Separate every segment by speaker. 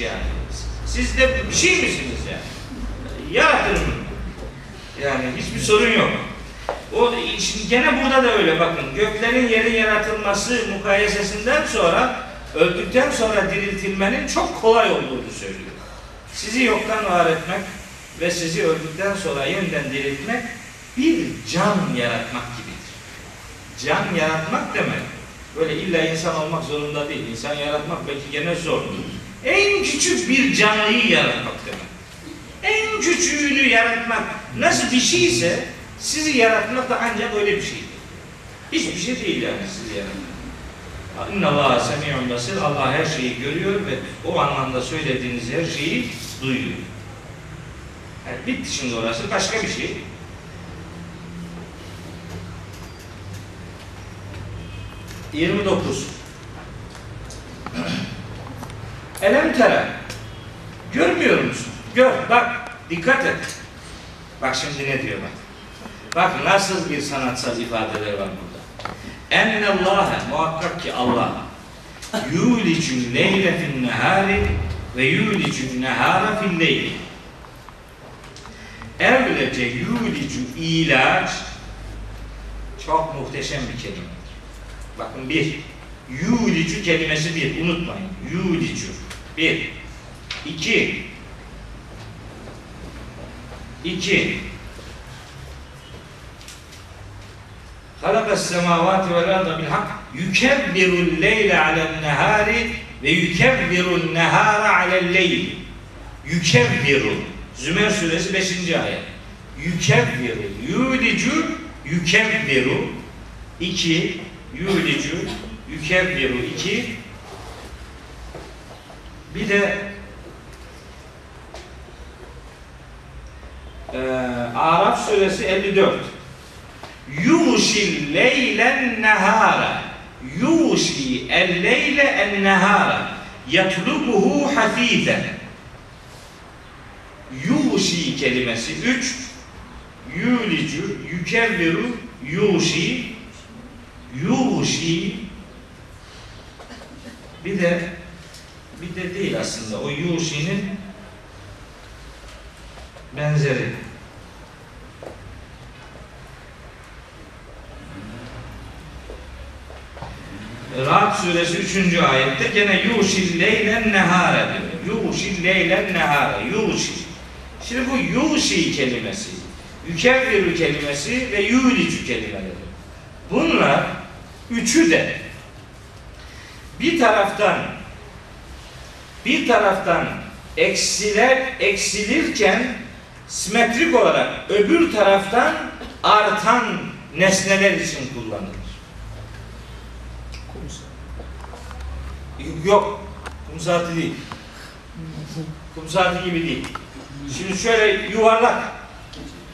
Speaker 1: yani. Siz de bir şey misiniz yani? Yaratın. Yani hiçbir sorun yok. O şimdi gene burada da öyle bakın. Göklerin yerin yaratılması mukayesesinden sonra öldükten sonra diriltilmenin çok kolay olduğunu söylüyor. Sizi yoktan var etmek ve sizi öldükten sonra yeniden diriltmek bir can yaratmak gibidir. Can yaratmak demek böyle illa insan olmak zorunda değil. İnsan yaratmak belki gene zordur. En küçük bir canlıyı yaratmak demek. En küçüğünü yaratmak nasıl bir şeyse sizi yaratmak da ancak öyle bir şeydir. Hiçbir şey değil yani sizi yaratmak. İnna Allah semi'un basir. Allah her şeyi görüyor ve o anlamda söylediğiniz her şeyi duyuyor. Yani bitti şimdi orası başka bir şey. Yirmi dokuz. Elem tere. Görmüyor musun? Gör, bak, dikkat et. Bak şimdi ne diyor bak. Bak nasıl bir sanatsal ifadeler var burada. Ennallâhe muhakkak ki Allah yulicun leyle fin nehari ve yulicun nehara fil leyli. Evlece yulicu ilaç çok muhteşem bir kelimedir. Bakın bir, yulicu kelimesi bir, unutmayın. Yulicu, bir. İki, iki, halakas semavati vel arda bil hak yukebbiru'l leyle alen nehari ve yukebbiru'n nehara alel leyli. Yukebbiru. Zümer suresi 5. ayet. Yukebbiru. Yulicu yukebbiru. 2 yulicu yukebbiru 2 bir de e, Araf suresi 54 Yuşil leylen nehara Yuşi el leyle en nehara yatlubuhu hafifen Yuşi kelimesi 3 Yulicu yükevviru yuşi yuşi. Bir de bir de değil aslında o yuşinin benzeri Ra'd suresi 3. ayette gene yuşil leylen nehare diyor. Yuşil leylen nehare. Yuşil. Şimdi bu yuşi kelimesi, yükevviru kelimesi ve yulicu kelimeleri. Bunlar üçü de bir taraftan bir taraftan eksiler eksilirken simetrik olarak öbür taraftan artan nesneler için kullanılır. Yok. Kum saati değil. Kum saati gibi değil. Şimdi şöyle yuvarlak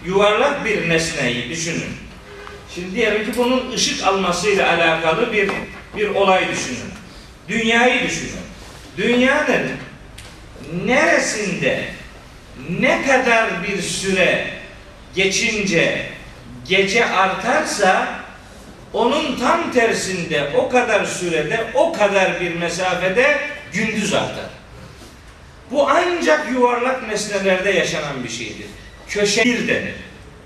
Speaker 1: yuvarlak bir nesneyi düşünün. Şimdi diyelim ki bunun ışık almasıyla alakalı bir bir olay düşünün. Dünyayı düşünün. Dünyanın neresinde ne kadar bir süre geçince gece artarsa onun tam tersinde o kadar sürede o kadar bir mesafede gündüz artar. Bu ancak yuvarlak nesnelerde yaşanan bir şeydir. Köşe bir denir.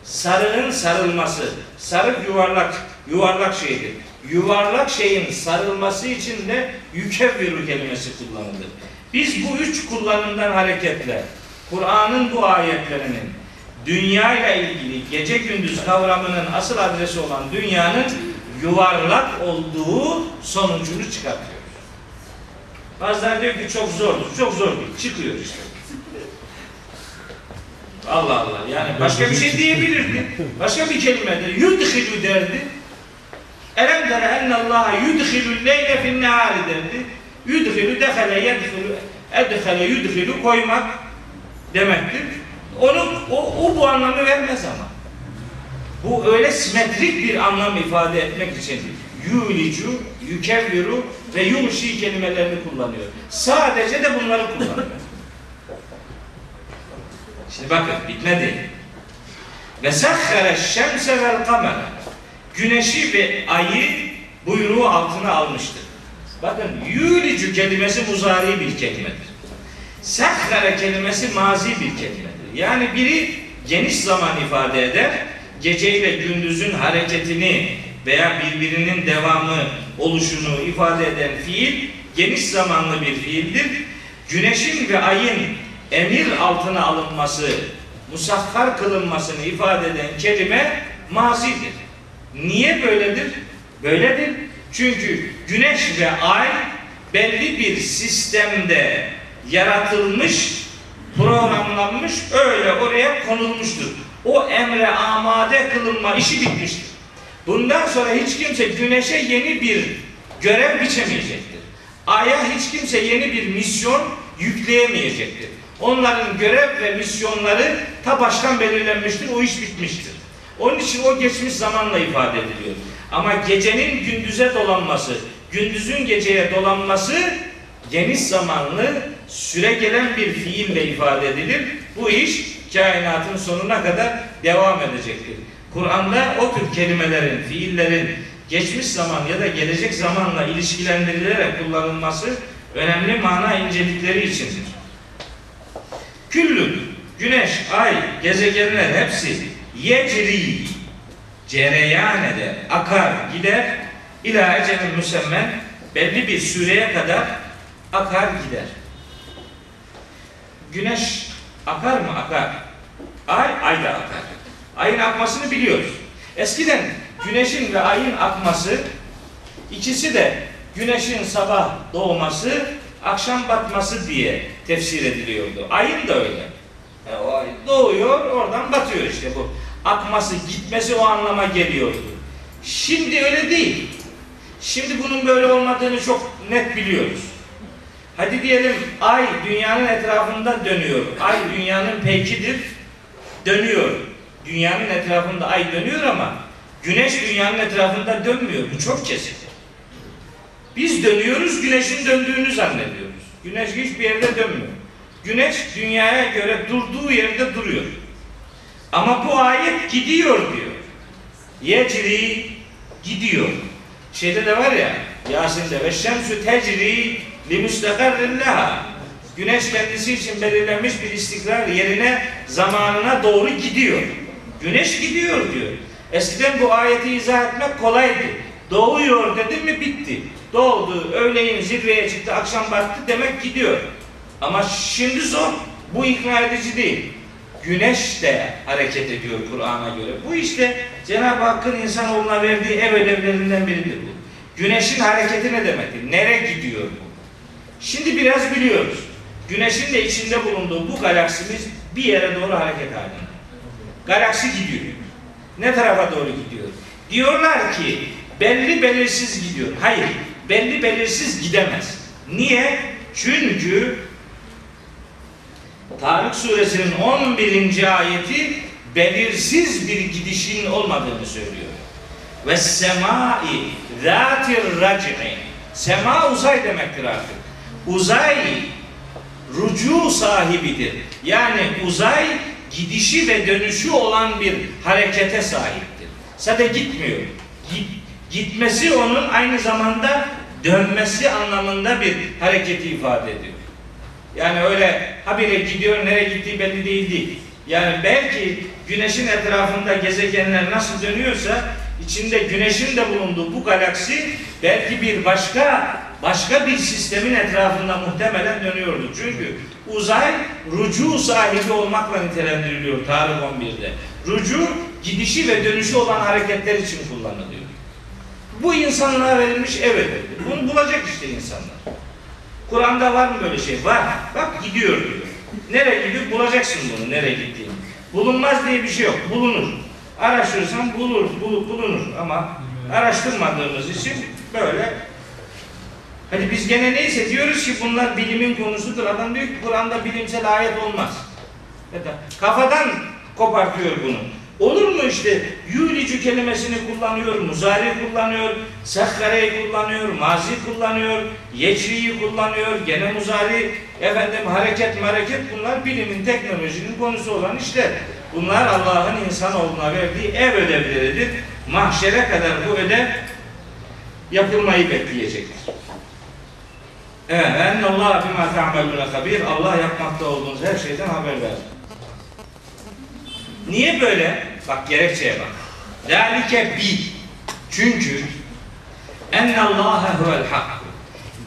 Speaker 1: Sarının sarılması, sarık yuvarlak, yuvarlak şeydir. Yuvarlak şeyin sarılması için de yükevviru kelimesi kullanılır. Biz bu üç kullanımdan hareketle Kur'an'ın bu ayetlerinin dünya ile ilgili gece gündüz kavramının asıl adresi olan dünyanın yuvarlak olduğu sonucunu çıkartıyoruz. Bazıları diyor ki çok zordur. Çok zor. Çıkıyor işte. Allah Allah. Yani başka bir şey diyebilirdi. Başka bir kelime de yudhilu derdi. Elem tere ennallaha yudhilu leyle fin nehari derdi. Yudhilu dehele yedhilu edhele yudhilu koymak demektir. Onu o, o bu anlamı vermez ama. Bu öyle simetrik bir anlam ifade etmek için yulicu, yükevviru ve yumşi kelimelerini kullanıyor. Sadece de bunları kullanıyor. Şimdi bakın bitmedi. Ve sahhere şemse vel kamera. Güneşi ve ayı buyruğu altına almıştır. Bakın yulicu kelimesi muzari bir kelimedir. Sekhare kelimesi mazi bir kelimedir. Yani biri geniş zaman ifade eder. Gece ile gündüzün hareketini veya birbirinin devamı oluşunu ifade eden fiil geniş zamanlı bir fiildir. Güneşin ve ayın emir altına alınması, musakhar kılınmasını ifade eden kelime mazidir. Niye böyledir? Böyledir. Çünkü güneş ve ay belli bir sistemde yaratılmış, programlanmış, öyle oraya konulmuştur. O emre amade kılınma işi bitmiştir. Bundan sonra hiç kimse güneşe yeni bir görev biçemeyecektir. Ay'a hiç kimse yeni bir misyon yükleyemeyecektir. Onların görev ve misyonları ta baştan belirlenmiştir. O iş bitmiştir. Onun için o geçmiş zamanla ifade ediliyor. Ama gecenin gündüze dolanması, gündüzün geceye dolanması geniş zamanlı süre gelen bir fiille ifade edilir. Bu iş kainatın sonuna kadar devam edecektir. Kur'an'da o tür kelimelerin, fiillerin geçmiş zaman ya da gelecek zamanla ilişkilendirilerek kullanılması önemli mana incelikleri içindir. Küllü, güneş, ay, gezegenler hepsi yecri, cereyan eder, akar, gider, ila ecelin müsemmen belli bir süreye kadar akar gider. Güneş akar mı? Akar. Ay, ay da akar. Ayın akmasını biliyoruz. Eskiden güneşin ve ayın akması ikisi de güneşin sabah doğması, akşam batması diye tefsir ediliyordu. Ayın da öyle. E, o doğuyor, oradan batıyor işte bu. Akması, gitmesi o anlama geliyordu. Şimdi öyle değil. Şimdi bunun böyle olmadığını çok net biliyoruz. Hadi diyelim ay dünyanın etrafında dönüyor. Ay dünyanın peykidir. Dönüyor. Dünyanın etrafında ay dönüyor ama güneş dünyanın etrafında dönmüyor. Bu çok kesin. Biz dönüyoruz, güneşin döndüğünü zannediyoruz. Güneş hiçbir yerde dönmüyor. Güneş dünyaya göre durduğu yerde duruyor. Ama bu ayet gidiyor diyor. Yecri gidiyor. Şeyde de var ya Yasin'de ve şemsü tecri li müstakarrin. Güneş kendisi için belirlenmiş bir istikrar yerine zamanına doğru gidiyor. Güneş gidiyor diyor. Eskiden bu ayeti izah etmek kolaydı. Doğuyor dedi mi bitti. Doğdu, öğleyin zirveye çıktı, akşam battı demek gidiyor. Ama şimdi zor. Bu ikna edici değil. Güneş de hareket ediyor Kur'an'a göre. Bu işte Cenab-ı Hakk'ın insanoğluna verdiği ev ödevlerinden biridir bu. Güneşin hareketi ne demektir? Nereye gidiyor bu? Şimdi biraz biliyoruz. Güneşin de içinde bulunduğu bu galaksimiz bir yere doğru hareket halinde. Galaksi gidiyor. Ne tarafa doğru gidiyor? Diyorlar ki belli belirsiz gidiyor. Hayır, belli belirsiz gidemez. Niye? Çünkü Tarık suresinin 11. ayeti belirsiz bir gidişin olmadığını söylüyor. Ve semai zatir rac'i. Sema uzay demektir artık. Uzay rucu sahibidir. Yani uzay gidişi ve dönüşü olan bir harekete sahiptir. Sadece gitmiyor. Git, gitmesi onun aynı zamanda dönmesi anlamında bir hareketi ifade ediyor. Yani öyle habire gidiyor, nereye gittiği belli değil değil. Yani belki güneşin etrafında gezegenler nasıl dönüyorsa içinde güneşin de bulunduğu bu galaksi belki bir başka başka bir sistemin etrafında muhtemelen dönüyordu. Çünkü uzay rucu sahibi olmakla nitelendiriliyor Tarık 11'de. Rucu gidişi ve dönüşü olan hareketler için kullanılıyor. Bu insanlığa verilmiş evet. Bunu bulacak işte insanlar. Kur'an'da var mı böyle şey? Var. Bak gidiyor diyor. Nereye gidiyor? Bulacaksın bunu nereye gittiğini. Bulunmaz diye bir şey yok. Bulunur. Araştırırsan bulur, bul, bulunur ama araştırmadığımız için böyle Hadi biz gene neyse diyoruz ki bunlar bilimin konusudur. Adam diyor ki Kur'an'da bilimsel ayet olmaz. Kafadan kopartıyor bunu. Olur mu işte yulicü kelimesini kullanıyor, muzari kullanıyor, sehkareyi kullanıyor, mazi kullanıyor, yeçriyi kullanıyor, gene muzari, efendim hareket hareket bunlar bilimin, teknolojinin konusu olan işte. Bunlar Allah'ın insanoğluna verdiği ev ödevleridir. Mahşere kadar bu ödev yapılmayı bekleyecektir. Evet, Allah bima ta'maluna habir. Allah yapmakta olduğunuz her şeyden haberler. Niye böyle? Bak gerekçeye bak. Zalike bi. Çünkü enne Allah huvel hak.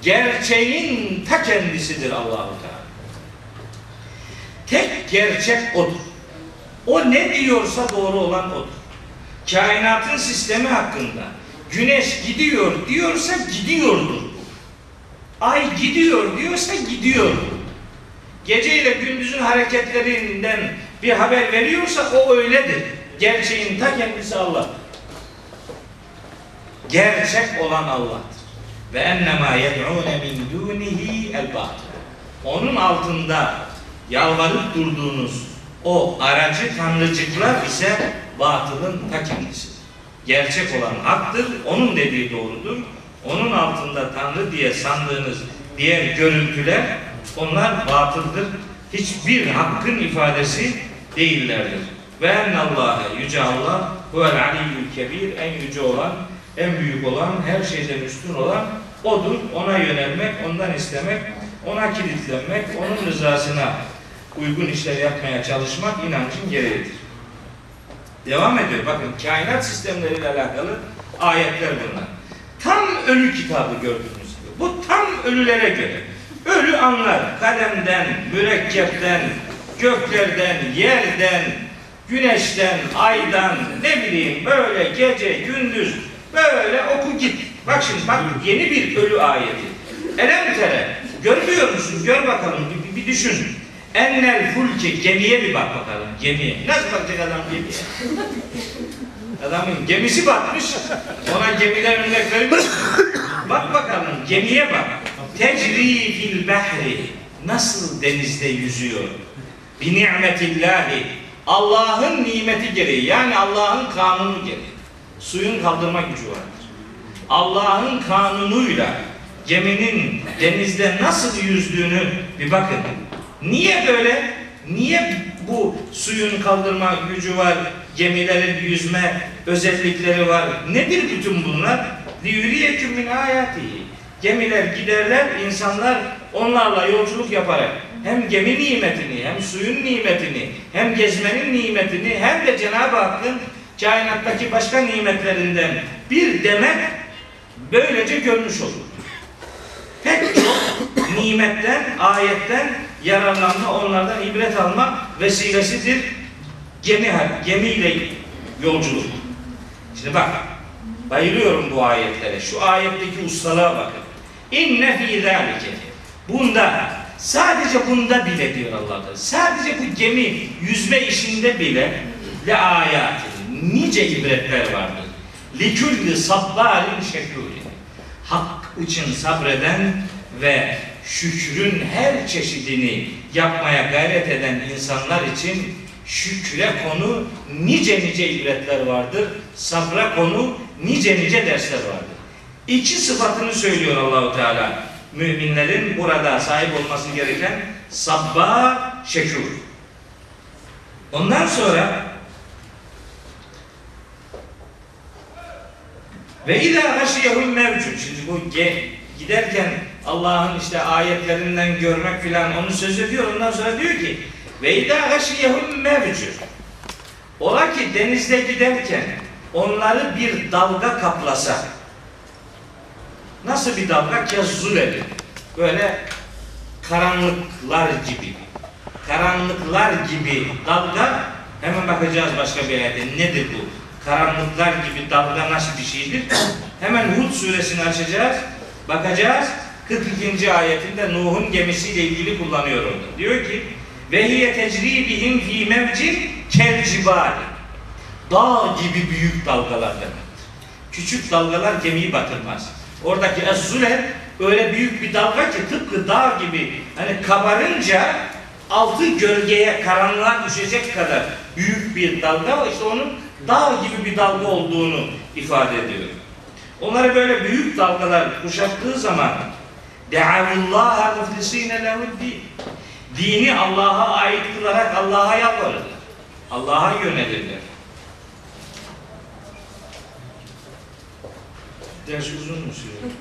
Speaker 1: Gerçeğin ta kendisidir Allahu Teala. Tek gerçek odur. O ne diyorsa doğru olan odur. Kainatın sistemi hakkında güneş gidiyor diyorsa gidiyordur. Ay gidiyor diyorsa gidiyor. Gece ile gündüzün hareketlerinden bir haber veriyorsa o öyledir. Gerçeğin ta kendisi Allah. Gerçek olan Allah'tır. Ve ennema yed'ûne min dûnihi el Onun altında yalvarıp durduğunuz o aracı tanrıcıklar ise batılın ta kendisidir. Gerçek olan haktır, onun dediği doğrudur. Onun altında tanrı diye sandığınız diğer görüntüler onlar batıldır. Hiçbir hakkın ifadesi değillerdir. Ve ennallâhe yüce Allah huvel aliyyül kebir en yüce olan, en büyük olan, her şeyden üstün olan odur. Ona yönelmek, ondan istemek, ona kilitlenmek, onun rızasına uygun işler yapmaya çalışmak inancın gereğidir. Devam ediyor. Bakın kainat sistemleriyle alakalı ayetler bunlar. Tam ölü kitabı gördüğünüz gibi. Bu tam ölülere göre. Ölü anlar kalemden, mürekkepten, göklerden, yerden, güneşten, aydan, ne bileyim böyle gece, gündüz böyle oku git. Bak şimdi bak yeni bir ölü ayeti. Elem tere. Görmüyor musun? Gör bakalım bir, bir, düşün. Ennel fulki gemiye bir bak bakalım gemiye. Nasıl bakacak adam gemiye? Adamın gemisi batmış. Ona gemiden örnek vermiş. bak bakalım gemiye bak. Tecri fil behri. Nasıl denizde yüzüyor? Bi ni'metillahi. Allah'ın nimeti gereği yani Allah'ın kanunu gereği suyun kaldırma gücü vardır. Allah'ın kanunuyla geminin denizde nasıl yüzdüğünü bir bakın. Niye böyle? Niye bu suyun kaldırma gücü var, gemilerin yüzme özellikleri var? Nedir bütün bunlar? Liyuriyeküm min ayatihi. Gemiler giderler, insanlar onlarla yolculuk yaparak hem gemi nimetini, hem suyun nimetini, hem gezmenin nimetini, hem de Cenab-ı Hakk'ın kainattaki başka nimetlerinden bir demet böylece görmüş olur. Pek çok nimetten, ayetten yararlanma, onlardan ibret alma vesilesidir. Gemi, gemiyle yolculuk. Şimdi bak, bayılıyorum bu ayetlere. Şu ayetteki ustalığa bakın. İnne fî zâlike. Bunda, sadece bunda bile diyor Allah Teala. Sadece bu gemi yüzme işinde bile le ayatin, nice ibretler vardır. Likülli sabbarin şekûrin. Hak için sabreden ve şükrün her çeşidini yapmaya gayret eden insanlar için şükre konu nice nice ibretler vardır. Sabra konu nice nice dersler vardır. İki sıfatını söylüyor Allahu Teala. Müminlerin burada sahip olması gereken sabba şekür. Ondan sonra ve ila haşiyehum mevcut. Şimdi bu giderken Allah'ın işte ayetlerinden görmek filan onu söz ediyor. Ondan sonra diyor ki ve idâ gâşiyehum mevcut. Ola ki denizde giderken onları bir dalga kaplasa. Nasıl bir dalga? Kezzuleli. Böyle karanlıklar gibi. Karanlıklar gibi dalga hemen bakacağız başka bir ayette. Nedir bu? Karanlıklar gibi dalga nasıl bir şeydir? Hemen Hud suresini açacağız. Bakacağız. 42. ayetinde Nuh'un gemisiyle ilgili kullanıyor orada. Diyor ki ve hiye tecri bihim fi mevcin kel Dağ gibi büyük dalgalar demektir. Küçük dalgalar gemiyi batırmaz. Oradaki ezzüler öyle büyük bir dalga ki tıpkı dağ gibi hani kabarınca altı gölgeye karanlığa düşecek kadar büyük bir dalga işte onun dağ gibi bir dalga olduğunu ifade ediyor. Onları böyle büyük dalgalar kuşattığı zaman De'avullaha muflisine lehuddin. Dini Allah'a ait kılarak Allah'a yalvarırlar. Allah'a yönelirler. Ders uzun mu sürüyor?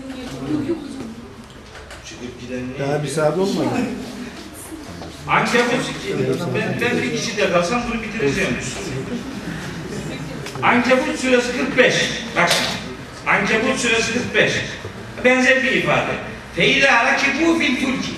Speaker 1: 42'den ne?
Speaker 2: Daha bir saat olmadı.
Speaker 1: Ankebut, ben, ben bir kişide kalsam bunu bitireceğim. Ankebut suresi 45. Bak şimdi. Ankebut suresi 45. Benzer bir ifade. Feyla rakibu fil fulki.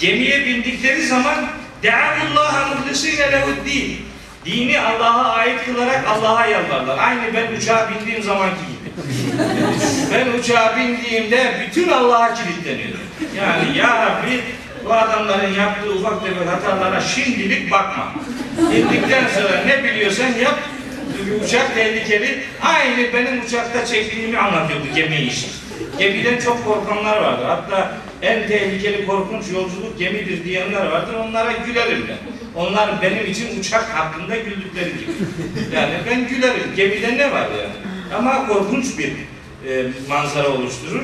Speaker 1: Gemiye bindikleri zaman De'avullaha muhlisine lehuddin. Dini Allah'a ait kılarak Allah'a yalvarlar. Aynı ben uçağa bindiğim zamanki gibi. ben uçağa bindiğimde bütün Allah'a kilitleniyorum. Yani ya Rabbi bu adamların yaptığı ufak tefek hatalara şimdilik bakma. İndikten sonra ne biliyorsan yap. Çünkü uçak tehlikeli. Aynı benim uçakta çektiğimi anlatıyor bu gemi işi. Gemiden çok korkanlar vardır. Hatta en tehlikeli korkunç yolculuk gemidir diyenler vardır. Onlara gülerim ben. Onlar benim için uçak hakkında güldükleri gibi. Yani ben gülerim. Gemide ne var yani? Ama korkunç bir e, manzara oluşturur.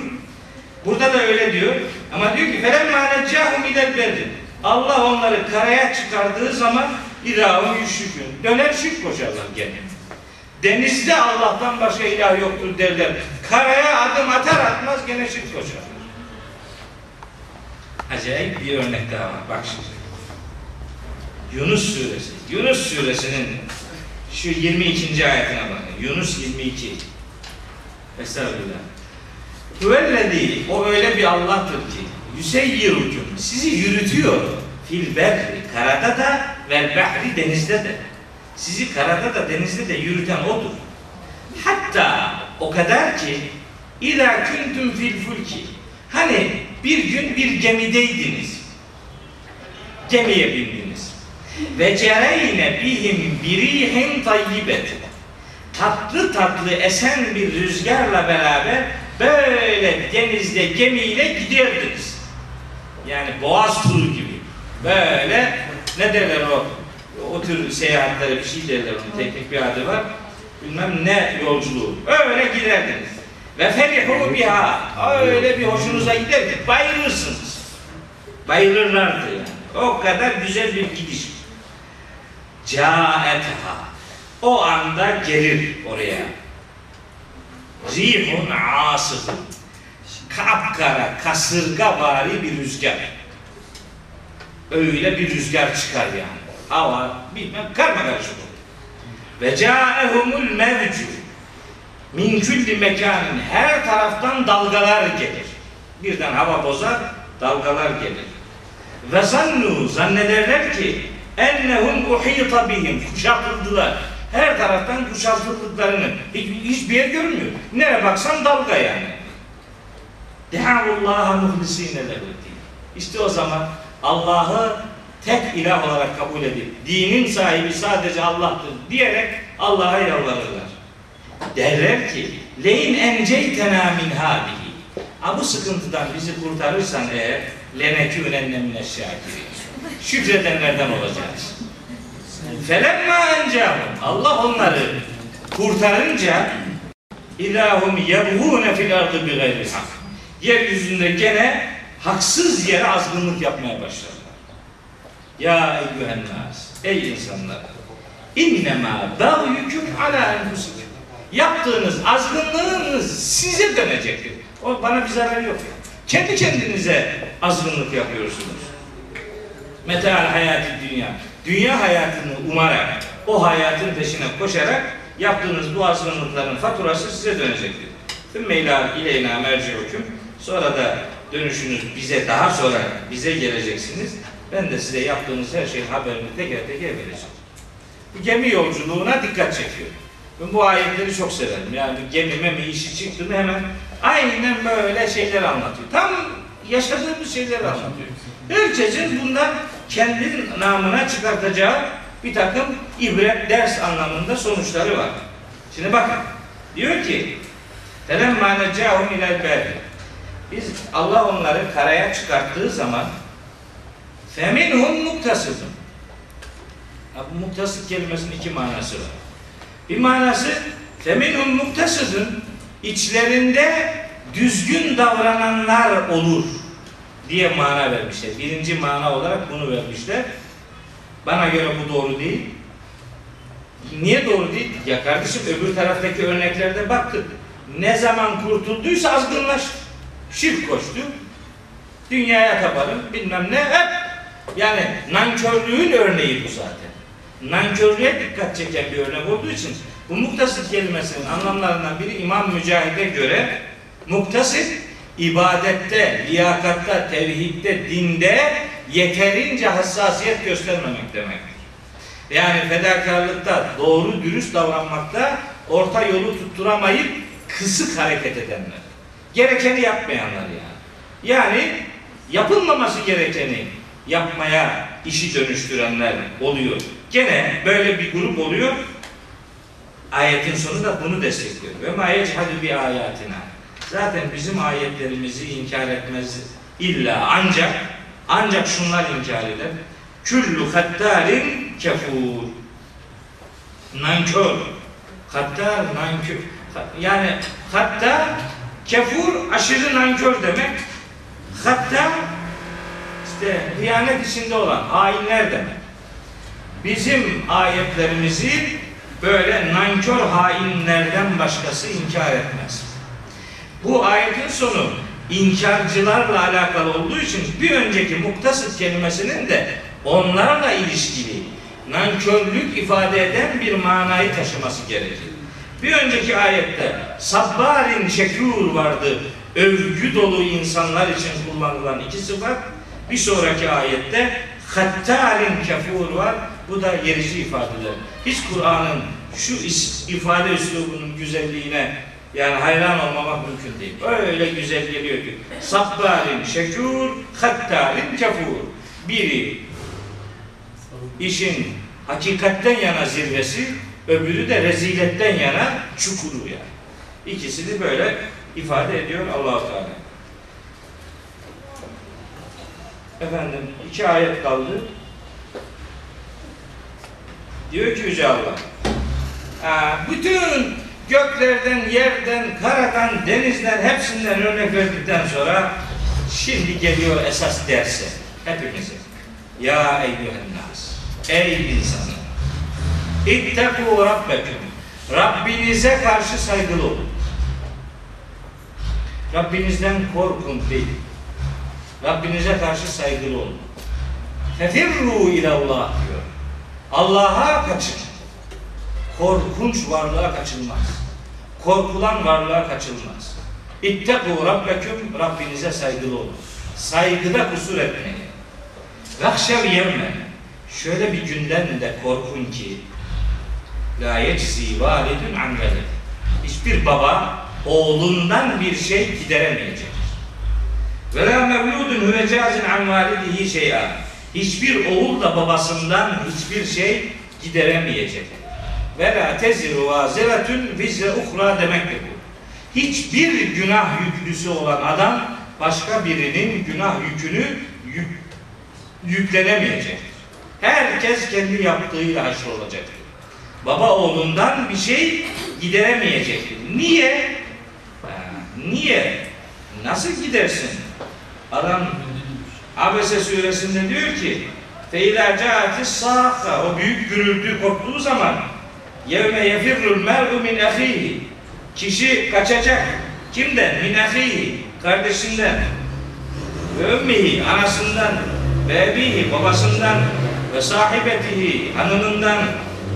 Speaker 1: Burada da öyle diyor. Ama diyor ki فَلَمَّا نَجَّاهُمْ اِلَى الْبَرِّ Allah onları karaya çıkardığı zaman ilahum yüşrikün. Döner şirk koşarlar gene. Denizde Allah'tan başka ilah yoktur derler. Karaya adım atar atmaz gene şirk koşarlar. Acayip bir örnek daha var. Bak şimdi. Yunus suresi. Yunus suresinin şu 22. ayetine bakın. Yunus 22. Estağfurullah. Hüvellezî o öyle bir Allah'tır ki yüseyyirukum sizi yürütüyor fil berri karada da vel behri denizde de sizi karada da denizde de yürüten odur. Hatta o kadar ki İzâ kuntum fil fulki hani bir gün bir gemideydiniz gemiye bindiniz ve cereyne bihim birihin tayyibetin tatlı tatlı esen bir rüzgarla beraber böyle denizde gemiyle giderdiniz. Yani boğaz turu gibi. Böyle ne derler o o tür seyahatlere bir şey derler onun teknik bir adı var. Bilmem ne yolculuğu. Öyle giderdiniz. Ve ferihu biha. Öyle bir hoşunuza gider ki bayılırsınız. Bayılırlardı yani. O kadar güzel bir gidiş. Caetha. O anda gelir oraya. Rihun asıfın. Kapkara, kasırga vari bir rüzgar. Öyle bir rüzgar çıkar yani. Hava bilmem karma karışık olur. Ve caehumul mevcu. Min külli mekanın her taraftan dalgalar gelir. Birden hava bozar, dalgalar gelir. Ve zannu zannederler ki ennehum uhita bihim kuşatıldılar. Her taraftan kuşatıldıklarını hiç, hiçbir yer görmüyor. Nereye baksan dalga yani. Dehavullaha muhlisine lehuddin. İşte o zaman Allah'ı tek ilah olarak kabul edip dinin sahibi sadece Allah'tır diyerek Allah'a yalvarırlar. Derler ki leyin enceytena min hadihi. Ha bu sıkıntıdan bizi kurtarırsan eğer lenekûnenne mineşşâkirin. Şükredenlerden olacağız. Felemma encahum. Allah onları kurtarınca ilahum yebhûne fil ardı bi gayri hak. Yeryüzünde gene haksız yere azgınlık yapmaya başladılar. Ya eyyühen. Ey insanlar. İnnemâ bağyüküm ala enfusikum. Yaptığınız azgınlığınız size dönecektir. O bana bir zarar yok. Kendi kendinize azgınlık yapıyorsunuz. Metal hayatı dünya. Dünya hayatını umarak, o hayatın peşine koşarak yaptığınız bu azgınlıkların faturası size dönecektir. Ümmeyla ileyna merciukum. Sonra da dönüşünüz bize daha sonra bize geleceksiniz. Ben de size yaptığınız her şeyin haberini teker teker vereceğim. Bu gemi yolculuğuna dikkat çekiyor. Ben bu ayetleri çok severim. Yani gemi memi işi çıktı mı hemen aynen böyle şeyler anlatıyor. Tam yaşadığımız şeyleri anlatıyor. Herkesin bundan kendi namına çıkartacağı bir takım ibret, ders anlamında sonuçları var. Şimdi bakın. Diyor ki فَلَمَّا نَجَّاهُمْ اِلَى الْبَرِّ Biz Allah onları karaya çıkarttığı zaman فَمِنْهُمْ مُكْتَسِدٌ Bu muktasıt kelimesinin iki manası var. Bir manası فَمِنْهُمْ مُكْتَسِدٌ içlerinde düzgün davrananlar olur diye mana vermişler. Birinci mana olarak bunu vermişler. Bana göre bu doğru değil. Niye doğru değil? Ya kardeşim öbür taraftaki örneklerde baktık. Ne zaman kurtulduysa azgınlaştı. Şirk koştu. Dünyaya taparım bilmem ne hep yani nankörlüğün örneği bu zaten. Nankörlüğe dikkat çeken bir örnek olduğu için bu muktasit kelimesinin anlamlarından biri İmam Mücahid'e göre muktasit ibadette, liyakatta, tevhidde, dinde yeterince hassasiyet göstermemek demektir. Yani fedakarlıkta, doğru dürüst davranmakta orta yolu tutturamayıp kısık hareket edenler. Gerekeni yapmayanlar yani. Yani yapılmaması gerekeni yapmaya işi dönüştürenler oluyor. Gene böyle bir grup oluyor. Ayetin sonu da bunu destekliyor. Ve ma yechhadu bi ayatina. Zaten bizim ayetlerimizi inkar etmez illa ancak ancak şunlar inkar eder. Küllü hattarin kefur. Nankör. Hattar nankör. Yani hatta kefur aşırı nankör demek. Hatta işte hıyanet içinde olan hainler demek. Bizim ayetlerimizi böyle nankör hainlerden başkası inkar etmez. Bu ayetin sonu inkarcılarla alakalı olduğu için bir önceki muktasıt kelimesinin de onlarla ilişkili nankörlük ifade eden bir manayı taşıması gerekir. Bir önceki ayette sabbarin şekur vardı. Övgü dolu insanlar için kullanılan iki sıfat. Bir sonraki ayette hattarin kefur var. Bu da yerici ifadeler. Hiç Kur'an'ın şu ifade üslubunun güzelliğine yani hayran olmamak mümkün değil. Öyle güzel geliyor ki. Sabbarin şekur, hattarin kefur. Biri işin hakikatten yana zirvesi, öbürü de reziletten yana çukuru yani. İkisini böyle ifade ediyor allah Teala. Efendim iki ayet kaldı. Diyor ki Yüce Allah. Bütün göklerden, yerden, karadan, denizden hepsinden örnek verdikten sonra şimdi geliyor esas derse hepimize. Ya eyyühen nas. Ey insanlar. İttekû rabbeküm. Rabbinize karşı saygılı olun. Rabbinizden korkun değil. Rabbinize karşı saygılı olun. Fefirru ilallah diyor. Allah'a kaçın. Korkunç varlığa kaçılmaz. Korkulan varlığa kaçılmaz. İttekû rabbeküm Rabbinize saygılı olun. Saygıda kusur etmeyin. Vahşev yevme Şöyle bir günden de korkun ki La yeczi validun an. Hiçbir baba oğlundan bir şey gideremeyecek. Ve la mevludun huve an validihi şey'a. Hiçbir oğul da babasından hiçbir şey gideremeyecek. Ve la teziru vaziretun vizre uhra demektir. Hiçbir günah yüklüsü olan adam başka birinin günah yükünü yük, yüklenemeyecek. Herkes kendi yaptığıyla haşr olacaktır. Baba oğlundan bir şey gideremeyecektir. Niye? Niye? Nasıl gidersin? Adam Abese suresinde diyor ki Feyla caatis sahha o büyük gürültü koptuğu zaman yevme yefirrul mer'u min ahihi kişi kaçacak. Kimden? Min ahihi kardeşinden ve ümmihi anasından ve ebihi babasından ve sahibetihi hanımından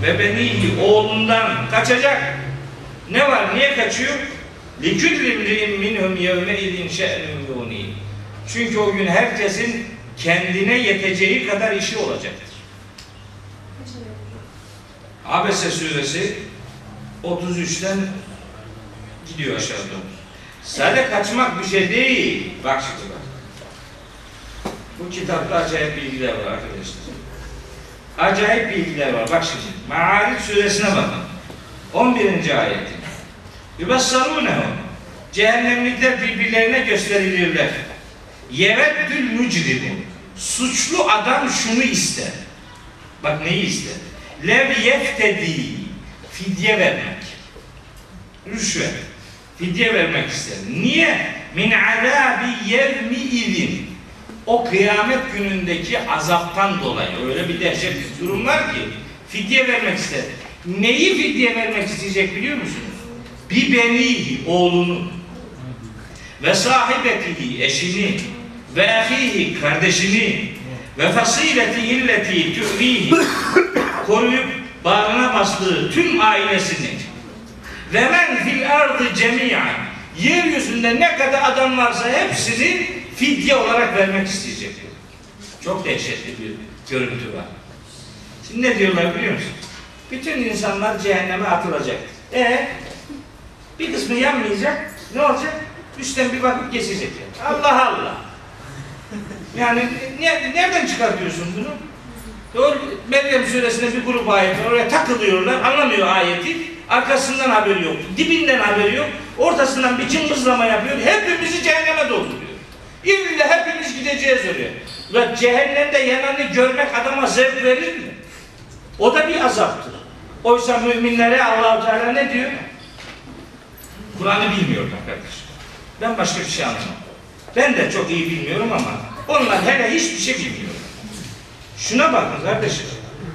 Speaker 1: ve benihi oğlundan kaçacak. Ne var? Niye kaçıyor? Minhum yevme idin şe'nun yuni. Çünkü o gün herkesin kendine yeteceği kadar işi olacaktır. Abese suresi 33'ten gidiyor aşağı doğru. Sadece kaçmak bir şey değil. Bak şimdi bak. Bu kitapta acayip bilgiler var arkadaşlar. Acayip bilgiler var. Bak şimdi. Ma'arif suresine bakın. 11. ayeti. Yubassarûnehum. Cehennemlikler birbirlerine gösterilirler. Yeveddül mücrimu. Suçlu adam şunu ister. Bak neyi ister? Lev yeftedi. Fidye vermek. Rüşvet. Fidye vermek ister. Niye? Min azabi yevmi idin. O kıyamet günündeki azaptan dolayı öyle bir dehşet bir durum var ki fidye vermek ister. Neyi fidye vermek isteyecek biliyor musunuz? Bir benihi, oğlunu ve sahibetihi, eşini ve ahihi kardeşini ve fasileti illeti tü'vihi koruyup bağrına bastığı tüm ailesini ve men fil ardı cemiyen yeryüzünde ne kadar adam varsa hepsini fidye olarak vermek isteyecek. Çok dehşetli bir görüntü var. Şimdi ne diyorlar biliyor musun? Bütün insanlar cehenneme atılacak. E bir kısmı yanmayacak. Ne olacak? Üstten bir bakıp geçecek. Allah Allah. Yani ne, nereden çıkartıyorsun bunu? Doğru, Meryem suresinde bir grup ayet var. Oraya takılıyorlar. Anlamıyor ayeti. Arkasından haberi yok. Dibinden haberi yok. Ortasından bir cımbızlama yapıyor. Hepimizi cehenneme dolduruyor. İlle hepimiz gideceğiz oraya. Ve cehennemde yananı görmek adama zevk verir mi? O da bir azaptır. Oysa müminlere allah Teala ne diyor? Kur'an'ı bilmiyorlar kardeşim. Ben başka bir şey anlamam. Ben de çok iyi bilmiyorum ama onlar hele hiçbir şey bilmiyor. Şuna bakın kardeşim.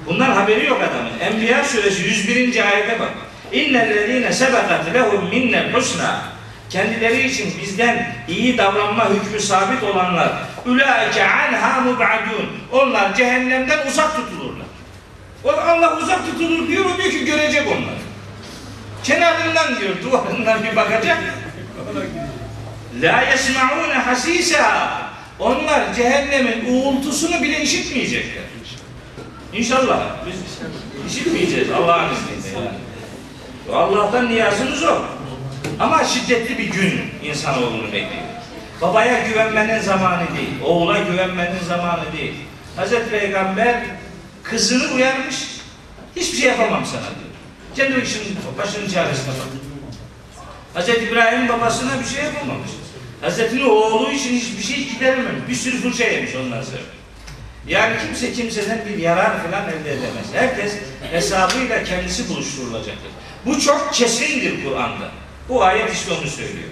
Speaker 1: Bundan haberi yok adamın. Enbiya suresi 101. ayete bak. İnnellezîne sebekat lehum minnel husna. Kendileri için bizden iyi davranma hükmü sabit olanlar ulaike anha mubadun. Onlar cehennemden uzak tutulurlar. Allah uzak tutulur diyor, o diyor ki görecek onları. Kenarından diyor, duvarından bir bakacak. La yesmaune hasisa. Onlar cehennemin uğultusunu bile işitmeyecekler. İnşallah biz işitmeyeceğiz Allah'ın izniyle. Yani. Allah'tan niyazımız o. Ama şiddetli bir gün insanoğlunu bekliyor. Babaya güvenmenin zamanı değil, oğula güvenmenin zamanı değil. Hazreti Peygamber kızını uyarmış, hiçbir şey yapamam sana diyor. Kendi işinin, başının çaresine bak. Hazreti İbrahim babasına bir şey yapamamış. Hazreti Nuh oğlu için hiçbir şey giderememiş. Bir sürü fırça yemiş ondan sonra. Yani kimse kimseden bir yarar falan elde edemez. Herkes hesabıyla kendisi buluşturulacaktır. Bu çok kesindir Kur'an'da. Bu ayet işte onu söylüyor.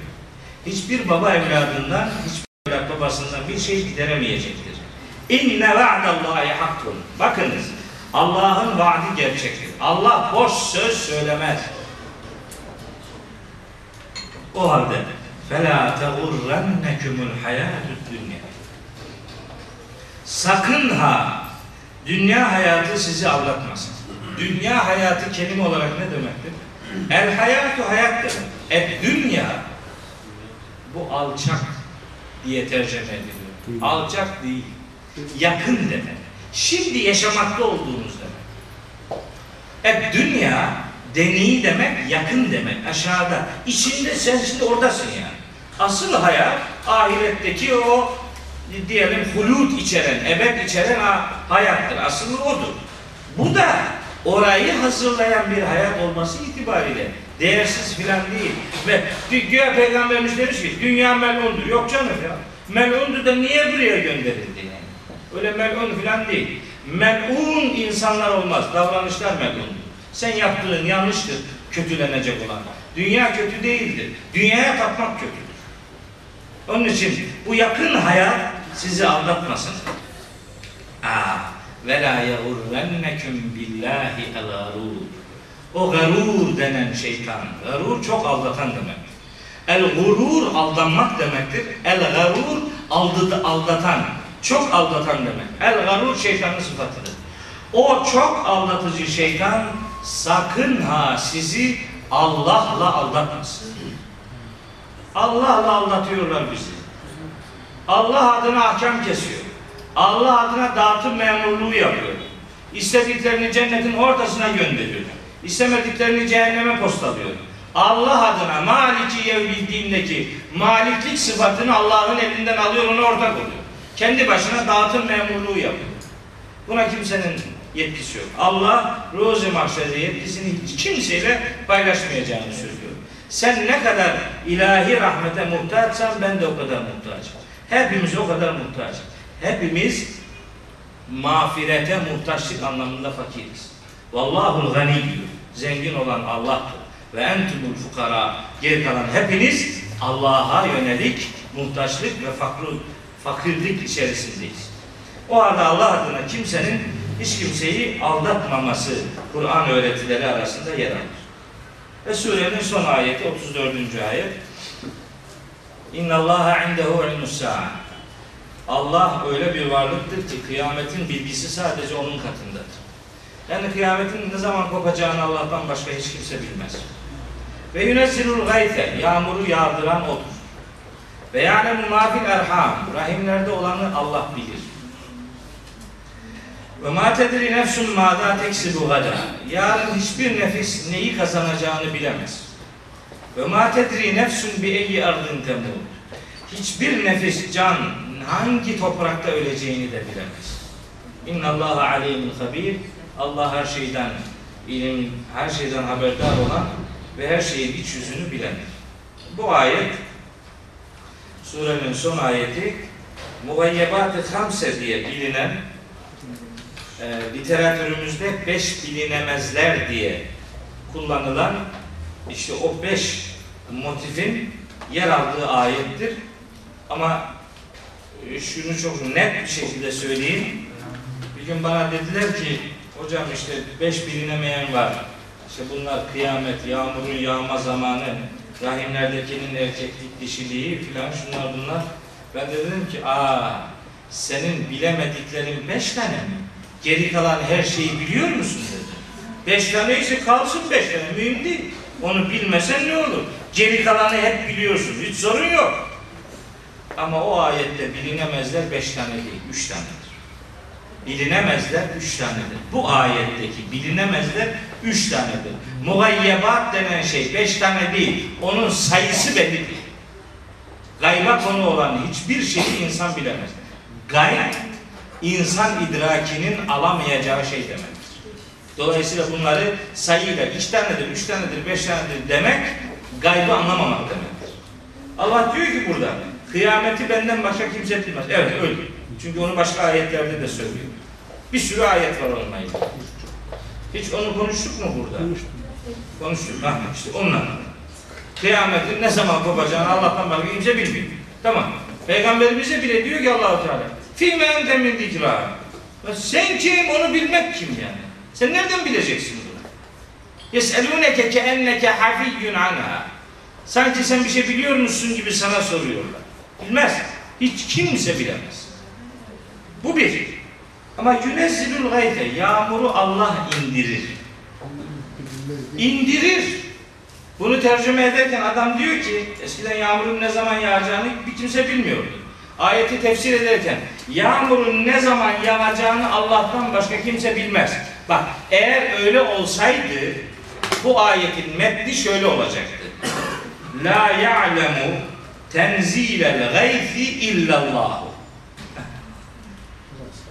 Speaker 1: Hiçbir baba evladından, hiçbir evlat babasından bir şey gideremeyecektir. İnne va'dallahi hakkun. Bakınız, Allah'ın vaadi gerçektir. Allah boş söz söylemez. O halde فَلَا تَغُرَّنَّكُمُ الْحَيَاتُ الدُّنْيَا Sakın ha dünya hayatı sizi aldatmasın. Dünya hayatı kelime olarak ne demektir? El hayatu hayat demek. Et dünya bu alçak diye tercüme ediliyor. Alçak değil. Yakın demek. Şimdi yaşamakta olduğumuz demek. Et dünya Deni demek yakın demek aşağıda. İçinde sen şimdi oradasın yani. Asıl hayat ahiretteki o diyelim hulut içeren, ebed içeren hayattır. Asıl odur. Bu da orayı hazırlayan bir hayat olması itibariyle değersiz filan değil. Ve güya peygamberimiz demiş ki dünya melundur. Yok canım ya. Melundur da niye buraya gönderildi yani? Öyle melun filan değil. Melun insanlar olmaz. Davranışlar melundur. Sen yaptığın yanlıştır kötülenecek olan. Dünya kötü değildir. Dünyaya tapmak kötüdür. Onun için bu yakın hayat sizi aldatmasın. Aa, ve la yagurrennekum billahi el. O garur denen şeytan. Garur çok aldatan demek. El gurur aldanmak demektir. El garur aldı, aldatan. Çok aldatan demek. El garur şeytanın sıfatıdır. O çok aldatıcı şeytan sakın ha sizi Allah'la aldatmasın. Allah'la aldatıyorlar bizi. Allah adına ahkam kesiyor. Allah adına dağıtım memurluğu yapıyor. İstediklerini cennetin ortasına gönderiyor. İstemediklerini cehenneme postalıyor. Allah adına Maliki Yevmiddin'deki maliklik sıfatını Allah'ın elinden alıyor, ona ortak oluyor. Kendi başına dağıtım memurluğu yapıyor. Buna kimsenin yetkisi yok. Allah ruzi mahşerde yetkisini hiç kimseyle paylaşmayacağını söylüyor. Sen ne kadar ilahi rahmete muhtaçsan ben de o kadar muhtacım. Hepimiz o kadar muhtaç. Hepimiz mağfirete muhtaçlık anlamında fakiriz. Vallahul gani diyor. Zengin olan Allah'tır. Ve entumul fukara. Geri kalan hepiniz Allah'a yönelik muhtaçlık ve fakir, fakirlik içerisindeyiz. O halde Allah adına kimsenin hiç kimseyi aldatmaması Kur'an öğretileri arasında yer alır. Ve surenin son ayeti 34. ayet. İnna Allaha indehu ilmus. Allah öyle bir varlıktır ki kıyametin bilgisi sadece onun katındadır. Yani kıyametin ne zaman kopacağını Allah'tan başka hiç kimse bilmez. Ve yunezzilul gayte yağmuru yağdıran odur. Ve ya'lemu ma fil erham rahimlerde olanı Allah bilir. Ve ma tedri nefsun mâdâ teksibu gada. Yarın hiçbir nefis neyi kazanacağını bilemez. Ve ma tedri nefsun bi eyyi ardın temûd. Hiçbir nefis can hangi toprakta öleceğini de bilemez. İnna Allah alimul habir. Allah her şeyden ilim, her şeyden haberdar olan ve her şeyin iç yüzünü bilendir. Bu ayet surenin son ayeti Mugayyebat-ı Hamse diye bilinen e, literatürümüzde beş bilinemezler diye kullanılan işte o beş motifin yer aldığı ayettir. Ama e, şunu çok net bir şekilde söyleyeyim. Bir gün bana dediler ki hocam işte beş bilinemeyen var. İşte bunlar kıyamet, yağmurun yağma zamanı, rahimlerdekinin erkeklik dişiliği filan şunlar bunlar. Ben de dedim ki aa senin bilemediklerin beş tane mi? Geri kalan her şeyi biliyor musun dedi. Beş tane ise kalsın beş tane mühim değil. Onu bilmesen ne olur? Geri kalanı hep biliyorsun. Hiç sorun yok. Ama o ayette bilinemezler beş tane değil, üç tanedir. Bilinemezler üç tanedir. Bu ayetteki bilinemezler üç tanedir. Mugayyebat denen şey beş tane değil. Onun sayısı belli değil. Gayba konu olan hiçbir şeyi insan bilemez. Gayb, insan idrakinin alamayacağı şey demektir. Dolayısıyla bunları sayıyla iki tanedir, üç tanedir, beş tanedir demek gaybı anlamamak demektir. Allah diyor ki burada kıyameti benden başka kimse bilmez. Evet öyle. Çünkü onu başka ayetlerde de söylüyor. Bir sürü ayet var onunla ilgili. Hiç onu konuştuk mu burada?
Speaker 2: Konuştum.
Speaker 1: Konuştuk. Ha, işte onunla. Kıyametin ne zaman kopacağını Allah'tan başka kimse bilmiyor. Tamam. Peygamberimize bile diyor ki Allahu Teala Fîme ente min zikra. Ya Sen kim? Onu bilmek kim yani? Sen nereden bileceksin bunu? Yes'elûneke keenneke hafiyyun anha. Sanki sen bir şey biliyor musun gibi sana soruyorlar. Bilmez. Hiç kimse bilemez. Bu bir. Ama yünezzilül gayte yağmuru Allah indirir. İndirir. Bunu tercüme ederken adam diyor ki eskiden yağmurun ne zaman yağacağını bir kimse bilmiyordu. Ayeti tefsir ederken yağmurun ne zaman yağacağını Allah'tan başka kimse bilmez. Bak eğer öyle olsaydı bu ayetin metni şöyle olacaktı. La ya'lemu tenzilel gayfi illallahu.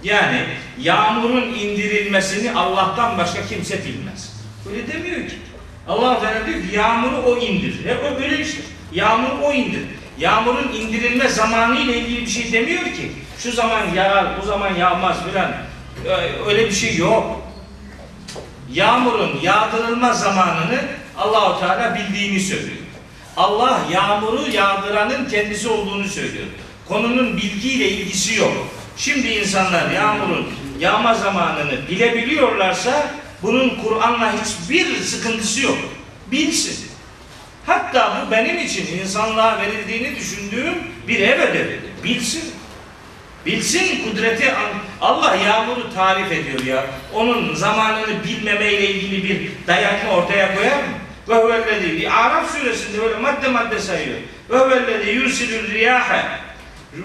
Speaker 1: Yani yağmurun indirilmesini Allah'tan başka kimse bilmez. Öyle demiyor ki. Allah Teala diyor ki yağmuru o indir. E o böyle işte. Yağmur o indir. Yağmurun indirilme zamanı ile ilgili bir şey demiyor ki. Şu zaman yağar, bu zaman yağmaz filan. Öyle bir şey yok. Yağmurun yağdırılma zamanını Allahu Teala bildiğini söylüyor. Allah yağmuru yağdıranın kendisi olduğunu söylüyor. Konunun bilgiyle ilgisi yok. Şimdi insanlar yağmurun yağma zamanını bilebiliyorlarsa bunun Kur'an'la hiçbir sıkıntısı yok. Bilsin. Hatta bu benim için insanlığa verildiğini düşündüğüm bir ev ödevidir. Bilsin. Bilsin kudreti Allah yağmuru tarif ediyor ya. Onun zamanını bilmemeyle ilgili bir dayatma ortaya koyar mı? Ve huvellezî Araf suresinde böyle madde madde sayıyor. Ve huvellezî yursilül riyâhe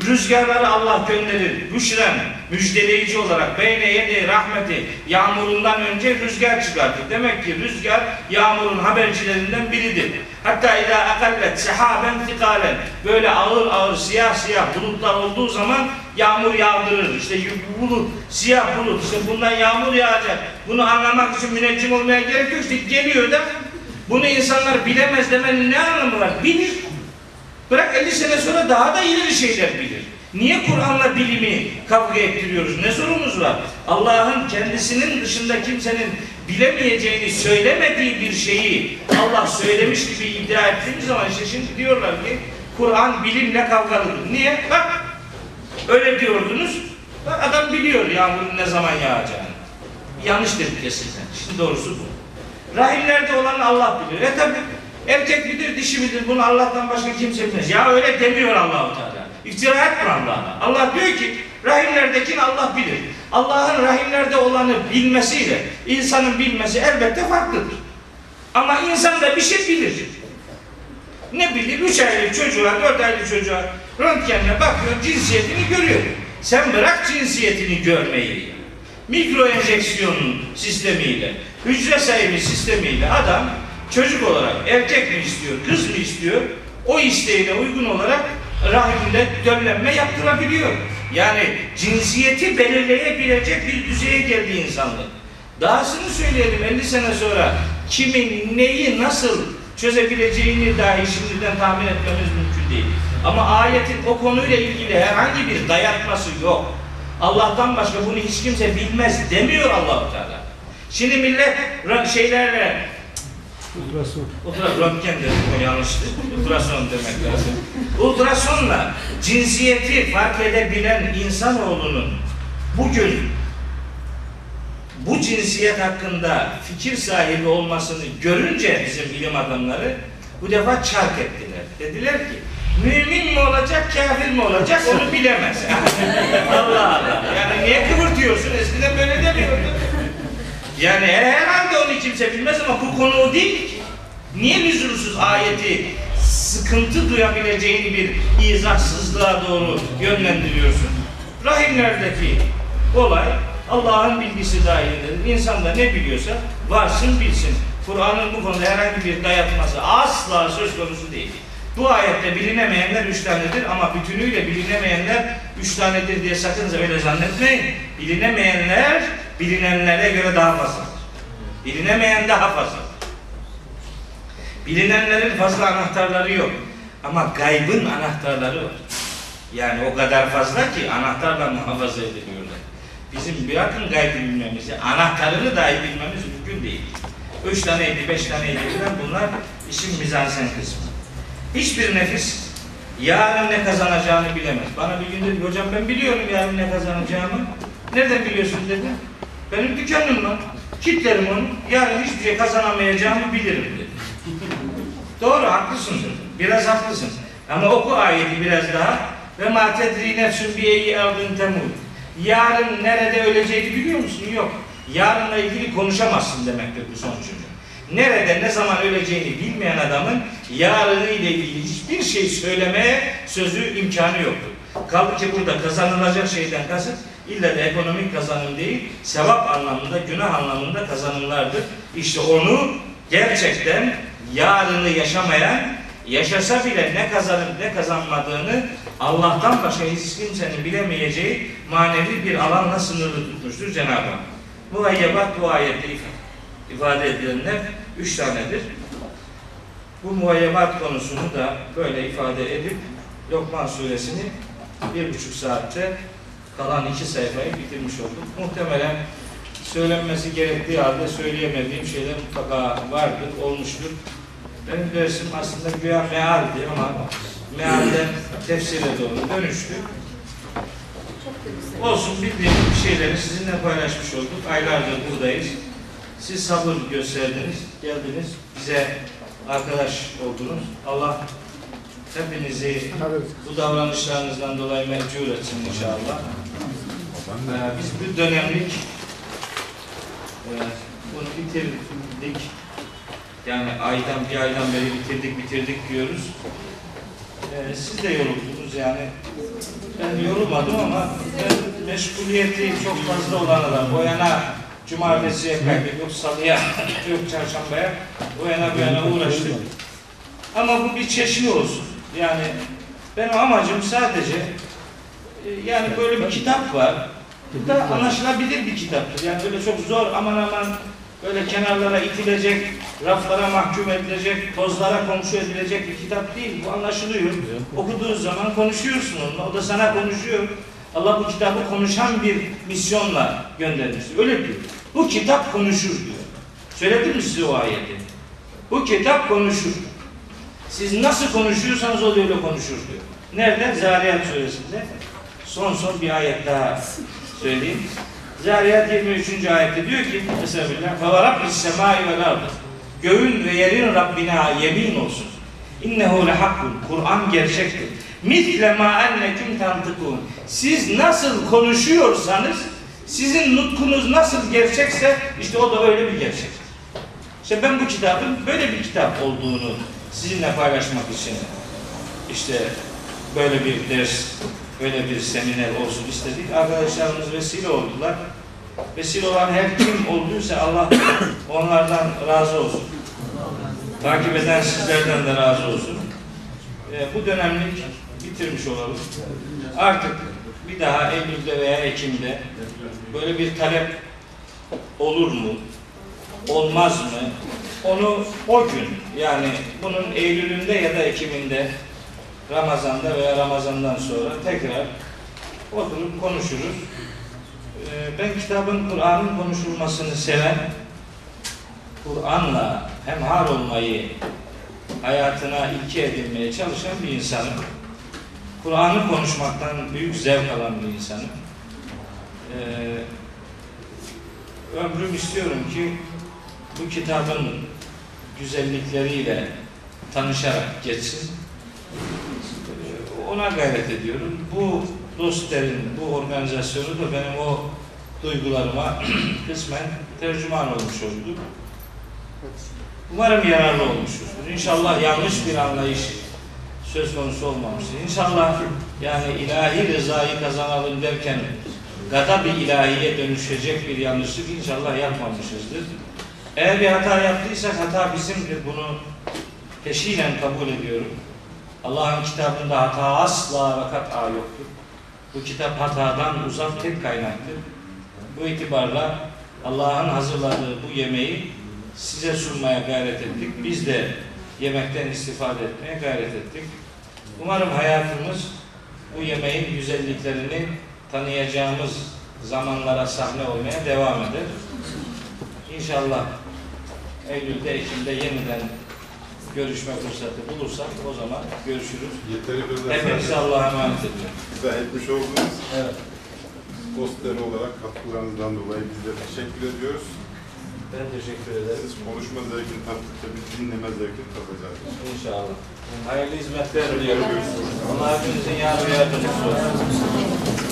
Speaker 1: Rüzgarları Allah gönderir. Büşren, müjdeleyici olarak beyne yedi rahmeti yağmurundan önce rüzgar çıkartır. Demek ki rüzgar yağmurun habercilerinden biridir. Hatta ila akallet sehaben fikalen böyle ağır ağır siyah siyah bulutlar olduğu zaman yağmur yağdırır. İşte bulut, siyah bulut. İşte bundan yağmur yağacak. Bunu anlamak için müneccim olmaya gerek yok. İşte geliyor da bunu insanlar bilemez demenin ne anlamı var? Bilir. Bırak 50 sene sonra daha da ileri şeyler bilir. Niye Kur'an'la bilimi kavga ettiriyoruz? Ne sorumuz var? Allah'ın kendisinin dışında kimsenin bilemeyeceğini söylemediği bir şeyi Allah söylemiş gibi iddia ettiğimiz zaman işte şimdi diyorlar ki Kur'an bilimle kavgalıdır. Niye? Bak öyle diyordunuz. Bak adam biliyor yağmurun ne zaman yağacağını. Yanlış dedik eskiden. Şimdi doğrusu bu. Rahimlerde olan Allah bilir. E tabi erkek midir, dişi midir bunu Allah'tan başka kimse bilmez. Ya öyle demiyor Allahu Teala. İftira etme Allah'a. Allah diyor ki rahimlerdekini Allah bilir. Allah'ın rahimlerde olanı bilmesiyle insanın bilmesi elbette farklıdır. Ama insan da bir şey bilir. Ne bilir? Üç aylık çocuğa, dört aylık çocuğa röntgenle bakıyor, cinsiyetini görüyor. Sen bırak cinsiyetini görmeyi. Mikro enjeksiyonun sistemiyle, hücre sayımı sistemiyle adam çocuk olarak erkek mi istiyor, kız mı istiyor? O isteğine uygun olarak rahimde döllenme yaptırabiliyor. Yani cinsiyeti belirleyebilecek bir düzeye geldi insanlık. Dahasını söyleyelim 50 sene sonra kimin neyi nasıl çözebileceğini dahi şimdiden tahmin etmemiz mümkün değil. Ama ayetin o konuyla ilgili herhangi bir dayatması yok. Allah'tan başka bunu hiç kimse bilmez demiyor Allahu Teala. Şimdi millet şeylerle
Speaker 2: Ultrason.
Speaker 1: Ultra röntgen o yanlıştı. Ultrason demek lazım. Ultrasonla cinsiyeti fark edebilen insanoğlunun bugün bu cinsiyet hakkında fikir sahibi olmasını görünce bizim ilim adamları bu defa çark ettiler. Dediler ki mümin mi olacak, kafir mi olacak onu bilemez. Allah Allah. Yani niye kıvırtıyorsun? Eskiden böyle demiyordu. Yani herhalde onu kimse bilmez ama bu konu o değil ki. Niye lüzumsuz ayeti sıkıntı duyabileceğini bir izahsızlığa doğru yönlendiriyorsun? Rahimlerdeki olay Allah'ın bilgisi dahilindedir. İnsan da ne biliyorsa varsın bilsin. Kur'an'ın bu konuda herhangi bir dayatması asla söz konusu değil. Bu ayette bilinemeyenler üç tanedir ama bütünüyle bilinemeyenler üç tanedir diye sakın öyle zannetmeyin. Bilinemeyenler bilinenlere göre daha fazladır. Bilinemeyen daha fazla. Bilinenlerin fazla anahtarları yok. Ama gaybın anahtarları var. Yani o kadar fazla ki anahtarla muhafaza ediliyorlar. Bizim bırakın gaybı bilmemizi, anahtarını dahi bilmemiz mümkün değil. Üç taneydi, beş taneydi bunlar işin mizansen kısmı. Hiçbir nefis yarın ne kazanacağını bilemez. Bana bir gün dedi, hocam ben biliyorum yarın ne kazanacağımı. Nereden biliyorsun dedi. Benim dükkanım var. Kitlerim onu. Yarın hiçbir şey kazanamayacağımı bilirim dedi. Doğru haklısın. Biraz haklısın. Ama oku ayeti biraz daha. Ve ma tedri nefsün bi eyyi ardın temur. Yarın nerede öleceğini biliyor musun? Yok. Yarınla ilgili konuşamazsın demektir bu son cümle. Nerede ne zaman öleceğini bilmeyen adamın yarını ile ilgili hiçbir şey söylemeye sözü imkanı yoktur. Kaldı ki burada kazanılacak şeyden kasıt illa da ekonomik kazanım değil, sevap anlamında, günah anlamında kazanımlardır. İşte onu gerçekten yarını yaşamayan, yaşasa bile ne kazanıp ne kazanmadığını Allah'tan başka hiç kimsenin bilemeyeceği manevi bir alanla sınırlı tutmuştur Cenab-ı Hak. Muhayyebat bu ayette if- ifade edilenler üç tanedir. Bu muhayyebat konusunu da böyle ifade edip Lokman suresini bir buçuk saatte kalan iki sayfayı bitirmiş olduk. Muhtemelen söylenmesi gerektiği halde söyleyemediğim şeyler mutlaka vardır, olmuştur. Benim dersim aslında güya mealdi ama mealden tefsire doğru dönüştü. Olsun bildiğim bir şeyleri sizinle paylaşmış olduk. Aylardır buradayız. Siz sabır gösterdiniz, geldiniz. Bize arkadaş oldunuz. Allah hepinizi bu davranışlarınızdan dolayı mecbur etsin inşallah. Ee, biz bu dönemlik e, bunu bitirdik. Yani aydan bir aydan beri bitirdik bitirdik diyoruz. Ee, siz de yoruldunuz yani. Ben yorulmadım ama ben meşguliyeti çok fazla olan adam. O yana cumartesiye kaydık, yok salıya, yok çarşambaya. O yana bu yana uğraştık. Ama bu bir çeşni olsun. Yani benim amacım sadece e, yani böyle bir kitap var. Bu da anlaşılabilir bir kitaptır. Yani böyle çok zor aman aman böyle kenarlara itilecek, raflara mahkum edilecek, tozlara komşu edilecek bir kitap değil. Bu anlaşılıyor. Okuduğun zaman konuşuyorsun onunla. O da sana konuşuyor. Allah bu kitabı konuşan bir misyonla göndermiş. Öyle diyor. Bu kitap konuşur diyor. Söyledim mi size o ayeti? Bu kitap konuşur. Siz nasıl konuşuyorsanız o da öyle konuşur diyor. Nerede? Zariyat suresinde. Son son bir ayet daha söyleyeyim. Zariyat 23. ayette diyor ki Estağfirullah. Ve Rabbis semai vel ardı. Göğün ve yerin Rabbine yemin olsun. İnnehu lehakkun. Kur'an gerçektir. Mitle ma ennekum tantıkun. Siz nasıl konuşuyorsanız sizin nutkunuz nasıl gerçekse, işte o da öyle bir gerçek. İşte ben bu kitabın böyle bir kitap olduğunu sizinle paylaşmak için işte böyle bir ders, böyle bir seminer olsun istedik. Arkadaşlarımız vesile oldular. Vesile olan her kim olduysa Allah onlardan razı olsun. Takip eden sizlerden de razı olsun. Ee, bu dönemlik bitirmiş olalım. Artık bir daha Eylül'de veya Ekim'de böyle bir talep olur mu? Olmaz mı? Onu o gün yani bunun Eylül'ünde ya da Ekim'inde Ramazan'da veya Ramazan'dan sonra tekrar oturup konuşuruz. Ee, Ben kitabın, Kur'an'ın konuşulmasını seven, Kur'an'la hemhal olmayı hayatına ilke edinmeye çalışan bir insanım. Kur'an'ı konuşmaktan büyük zevk alan bir insanım. Ee, ömrüm istiyorum ki bu kitabın güzellikleriyle tanışarak geçsin. Ee, Ona gayret ediyorum. Bu dostların, bu organizasyonu da benim o duygularıma kısmen tercüman olmuş oldu. Umarım yararlı olmuştur. İnşallah yanlış bir anlayış söz konusu olmamıştır. İnşallah yani ilahi rızayı kazanalım derken gadab-ı ilahiye dönüşecek bir yanlışlık inşallah yapmamışızdır. Eğer bir hata yaptıysak hata bizimdir. Bunu peşinen kabul ediyorum. Allah'ın kitabında hata asla ve kat'a yoktur. Bu kitap hatadan uzak tek kaynaktır. Bu itibarla Allah'ın hazırladığı bu yemeği size sunmaya gayret ettik. Biz de yemekten istifade etmeye gayret ettik. Umarım hayatımız bu yemeğin güzelliklerini tanıyacağımız zamanlara sahne olmaya devam eder. İnşallah Eylül'de, Ekim'de yeniden görüşme fırsatı bulursak o zaman görüşürüz.
Speaker 2: Yeteri
Speaker 1: Hepinizi
Speaker 2: özel
Speaker 1: Allah'a emanet ediyorum.
Speaker 2: izah etmiş olduğunuz
Speaker 1: Evet.
Speaker 2: posteri olarak katkılarınızdan dolayı biz de teşekkür ediyoruz.
Speaker 1: Ben teşekkür ederim.
Speaker 2: Siz konuşma zevkini tattıkça biz dinleme zevkini tadacağız.
Speaker 1: İnşallah. Hayırlı hizmetler diliyorum. Allah hepinizin yardımcısı olsun.